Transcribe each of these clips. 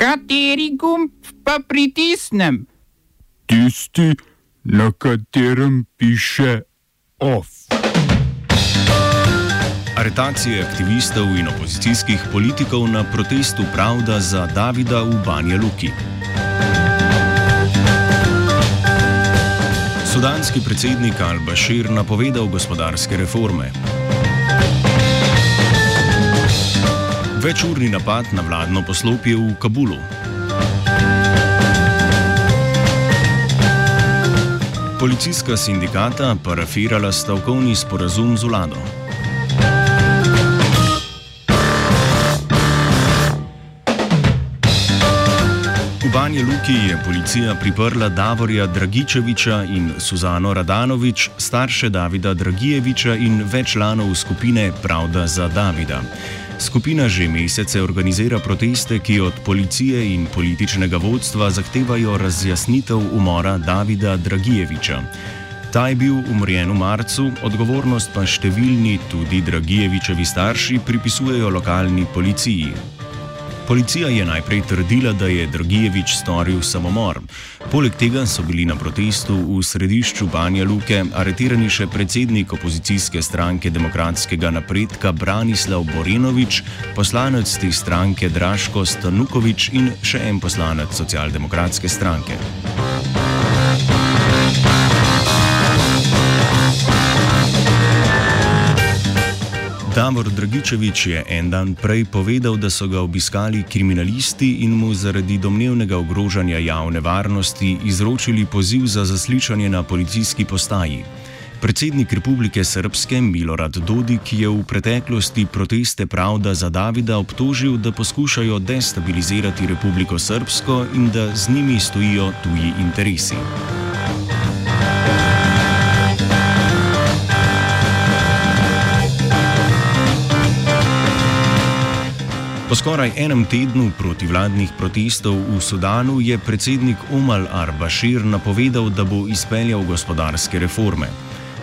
Kateri gumb pa pritisnem? Tisti, na katerem piše OF. Aretacije aktivistov in opozicijskih politikov na protestu Pravda za Davida v Banja Luki. Sudanski predsednik Al-Bashir napovedal gospodarske reforme. Večurni napad na vladno poslopje v Kabulu. Policijska sindikata parafirala stavkovni sporazum z vlado. V Banja Luki je policija priprla Davorja Dragičeviča in Suzano Radanovič, starše Davida Dragijeviča in več članov skupine Pravda za Davida. Skupina že mesece organizira proteste, ki od policije in političnega vodstva zahtevajo razjasnitev umora Davida Dragijeviča. Ta je bil umorjen v marcu, odgovornost pa številni, tudi Dragijevičevi starši, pripisujejo lokalni policiji. Policija je najprej trdila, da je Dragijevič storil samomor. Poleg tega so bili na protestu v središču Banja Luke aretirani še predsednik opozicijske stranke demokratskega napredka Branislav Borenovič, poslanec te stranke Draško Stanukovič in še en poslanec socialdemokratske stranke. Davor Dragičevič je en dan prej povedal, da so ga obiskali kriminalisti in mu zaradi domnevnega ogrožanja javne varnosti izročili poziv za zaslišanje na policijski postaji. Predsednik Republike Srpske Milorad Dodik je v preteklosti proteste Pravda za Davida obtožil, da poskušajo destabilizirati Republiko Srpsko in da z njimi stojijo tuji interesi. Po skoraj enem tednu protivladnih protestov v Sudanu je predsednik Omar al-Bashir napovedal, da bo izpeljal gospodarske reforme.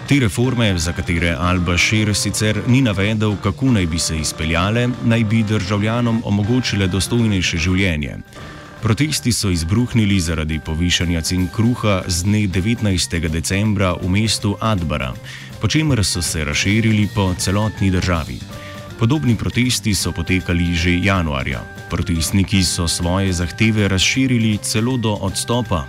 Te reforme, za katere al-Bashir sicer ni navedel, kako naj bi se izpeljale, naj bi državljanom omogočile dostojnejše življenje. Protesti so izbruhnili zaradi povišanja cen kruha z dne 19. decembra v mestu Adbara, po čemer so se razširili po celotni državi. Podobni protesti so potekali že januarja. Protestniki so svoje zahteve razširili celo do odstopa.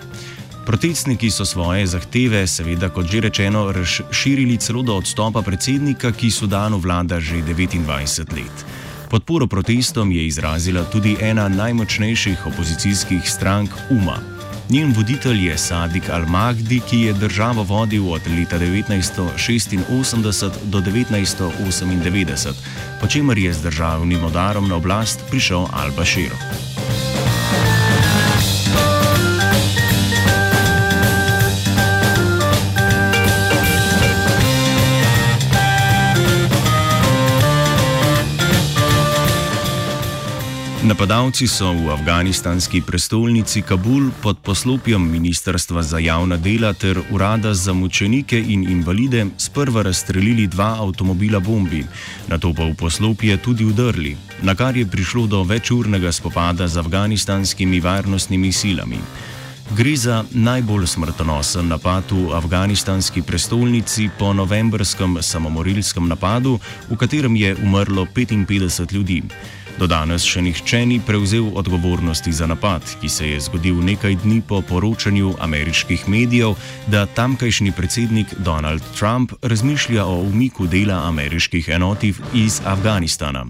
Protestniki so svoje zahteve, seveda, kot že rečeno, razširili celo do odstopa predsednika, ki Sudanu vlada že 29 let. Podporo protestom je izrazila tudi ena najmočnejših opozicijskih strank UMA. Njen voditelj je Sadik Al-Mahdi, ki je državo vodil od leta 1986 do 1998, po čemer je z državnim udarom na oblast prišel Al-Bashir. Napadalci so v afganistanski prestolnici Kabul pod poslopjem Ministrstva za javna dela ter Urada za mučenike in invalide sprva razstrelili dva avtomobila bombi, na to pa v poslopje tudi udrli, na kar je prišlo do večurnega spopada z afganistanskimi varnostnimi silami. Gre za najbolj smrtonosen napad v afganistanski prestolnici po novembrskem samomorilskem napadu, v katerem je umrlo 55 ljudi. Do danes še nihče ni prevzel odgovornosti za napad, ki se je zgodil nekaj dni po poročanju ameriških medijev, da tamkajšnji predsednik Donald Trump razmišlja o umiku dela ameriških enotiv iz Afganistana.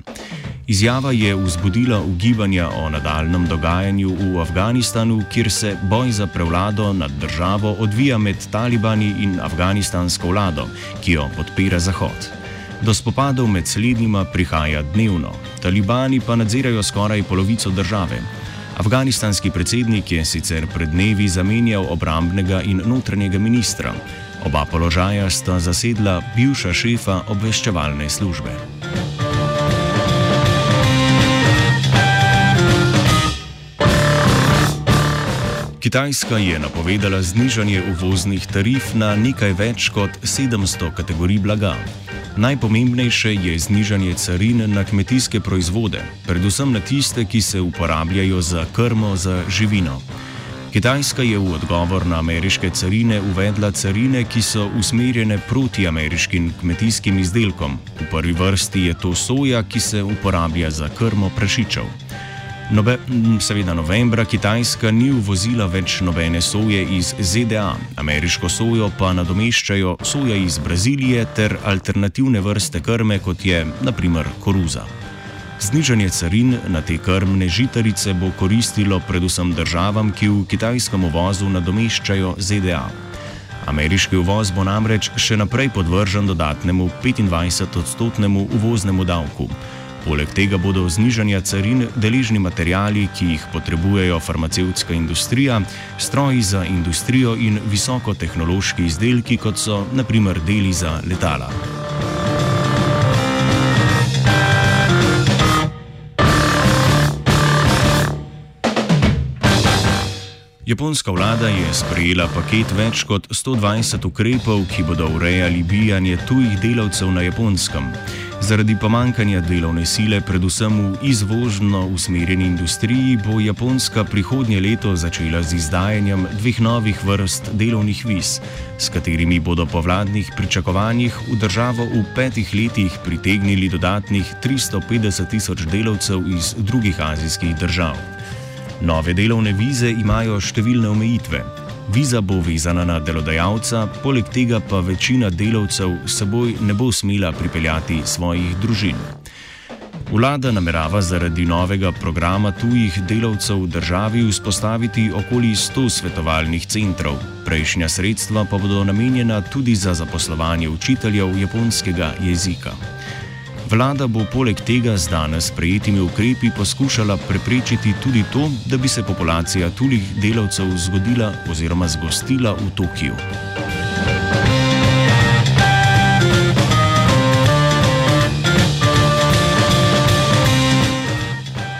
Izjava je vzbudila ugibanja o nadaljem dogajanju v Afganistanu, kjer se boj za prevlado nad državo odvija med talibani in afganistansko vlado, ki jo podpira Zahod. Do spopadov med slednjima prihaja dnevno, talibani pa nadzirajo skoraj polovico države. Afganistanski predsednik je sicer pred dnevi zamenjal obrambnega in notranjega ministra. Oba položaja sta zasedla bivša šefa obveščevalne službe. Kitajska je napovedala znižanje uvoznih tarif na nekaj več kot 700 kategorij blaga. Najpomembnejše je znižanje carin na kmetijske proizvode, predvsem na tiste, ki se uporabljajo za krmo za živino. Kitajska je v odgovor na ameriške carine uvedla carine, ki so usmerjene proti ameriškim kmetijskim izdelkom. V prvi vrsti je to soja, ki se uporablja za krmo prašičev. Nobe, seveda novembra Kitajska ni uvozila več nobene soje iz ZDA, ameriško sojo pa nadomeščajo soja iz Brazilije ter alternativne vrste krme, kot je naprimer koruza. Znižanje carin na te krmne žitarice bo koristilo predvsem državam, ki v kitajskem uvozu nadomeščajo ZDA. Ameriški uvoz bo namreč še naprej podvržen dodatnemu 25-odstotnemu uvoznemu davku. Poleg tega bodo znižanja carin deležni materijali, ki jih potrebujejo farmacevtska industrija, stroji za industrijo in visokotehnološki izdelki, kot so naprimer deli za letala. Japonska vlada je sprejela paket več kot 120 ukrepov, ki bodo urejali bijanje tujih delavcev na japonskem. Zaradi pomankanja delovne sile, predvsem v izvožno usmerjeni industriji, bo Japonska prihodnje leto začela z izdajanjem dveh novih vrst delovnih viz, s katerimi bodo po vladnih pričakovanjih v državo v petih letih pritegnili dodatnih 350 tisoč delavcev iz drugih azijskih držav. Nove delovne vize imajo številne omejitve. Viza bo vezana na delodajalca, poleg tega pa večina delavcev s seboj ne bo smela pripeljati svojih družin. Vlada namerava zaradi novega programa tujih delavcev v državi vzpostaviti okoli 100 svetovalnih centrov. Prejšnja sredstva pa bodo namenjena tudi za zaposlovanje učiteljev japonskega jezika. Vlada bo poleg tega z danes sprejetimi ukrepi poskušala preprečiti tudi to, da bi se populacija tujih delavcev zgodila oziroma zgostila v Tokiu.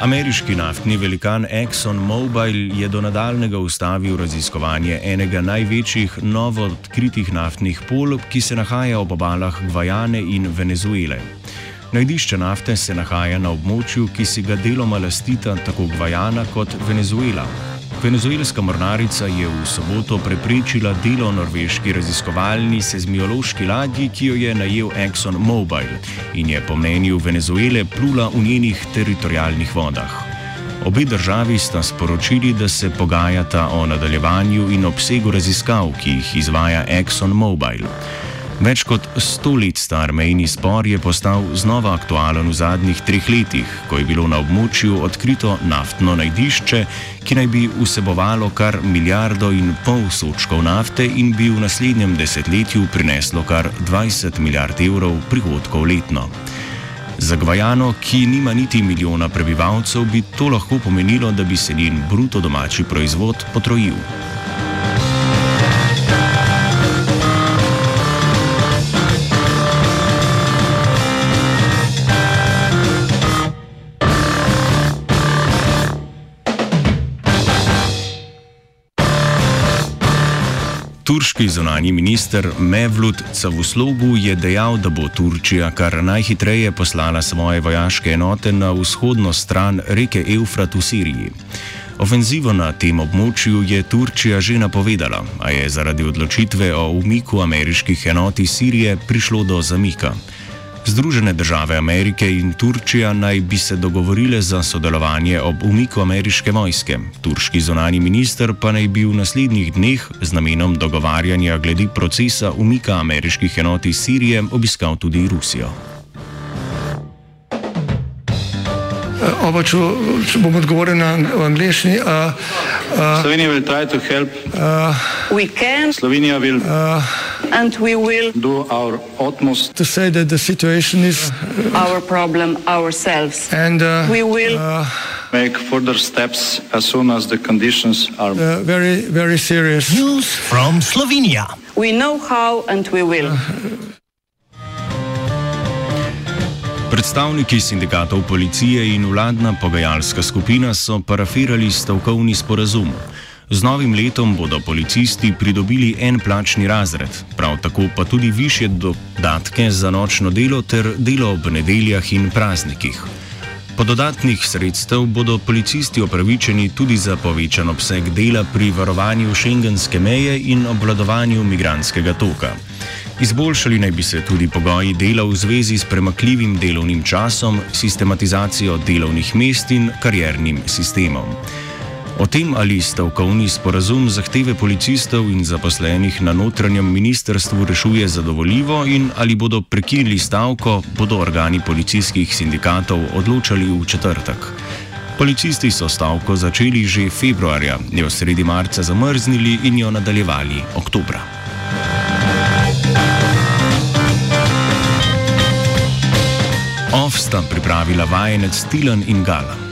Ameriški naftni velikan ExxonMobil je do nadaljnega ustavil raziskovanje enega največjih novo odkritih naftnih polj, ki se nahaja ob obalah Gvajane in Venezuele. Najdišče nafte se nahaja na območju, ki si ga deloma lastita tako Gvajana kot Venezuela. Venezuelska mornarica je v soboto preprečila delo norveški raziskovalni sezmiološki ladji, ki jo je najel Exxon Mobil in je po mnenju Venezuele plula v njenih teritorijalnih vodah. Obe državi sta sporočili, da se pogajata o nadaljevanju in obsegu raziskav, ki jih izvaja Exxon Mobil. Več kot sto let star mejni spor je postal znova aktualen v zadnjih treh letih, ko je bilo na območju odkrito naftno najdišče, ki naj bi vsebovalo kar milijardo in pol sočkov nafte in bi v naslednjem desetletju prineslo kar 20 milijard evrov prihodkov letno. Za Gvajano, ki nima niti milijona prebivalcev, bi to lahko pomenilo, da bi se njen bruto domači proizvod potrojil. Turški zunani minister Mevlut Cavuslogu je dejal, da bo Turčija kar najhitreje poslala svoje vojaške enote na vzhodno stran reke Eufrat v Siriji. Ofenzivo na tem območju je Turčija že napovedala, a je zaradi odločitve o umiku ameriških enot iz Sirije prišlo do zamika. Združene države Amerike in Turčija naj bi se dogovorile za sodelovanje ob umiku ameriške vojske. Turški zonani minister pa naj bi v naslednjih dneh z namenom dogovarjanja glede procesa umika ameriških enot iz Sirije obiskal tudi Rusijo. Oba, če, če bom odgovoril na angliški. Uh, uh, Slovenija bo poskušala pomagati. Slovenija bo and we will do our utmost to say that the situation is our problem ourselves. and uh, We will uh, make further steps as soon as the conditions are uh, very, very serious. News from Slovenia. we know how and we will. Predstavniki sindikatov policije in vladna pogajalska skupina so parafirali stavkovni sporazum. Z novim letom bodo policisti pridobili en plačni razred, prav tako pa tudi više dodatke za nočno delo ter delo ob nedeljah in praznikih. Po dodatnih sredstev bodo policisti opravičeni tudi za povečan obseg dela pri varovanju šengenske meje in obvladovanju migranskega toka. Izboljšali naj bi se tudi pogoji dela v zvezi s premakljivim delovnim časom, sistematizacijo delovnih mest in karjernim sistemom. O tem, ali stavkovni sporazum zahteve policistov in zaposlenih na notranjem ministrstvu rešuje zadovoljivo in ali bodo prekinili stavko, bodo organi policijskih sindikatov odločali v četrtek. Policisti so stavko začeli že februarja, jo sredi marca zamrznili in jo nadaljevali oktobra. Ovsta pripravila vajenec Tilan in Gala.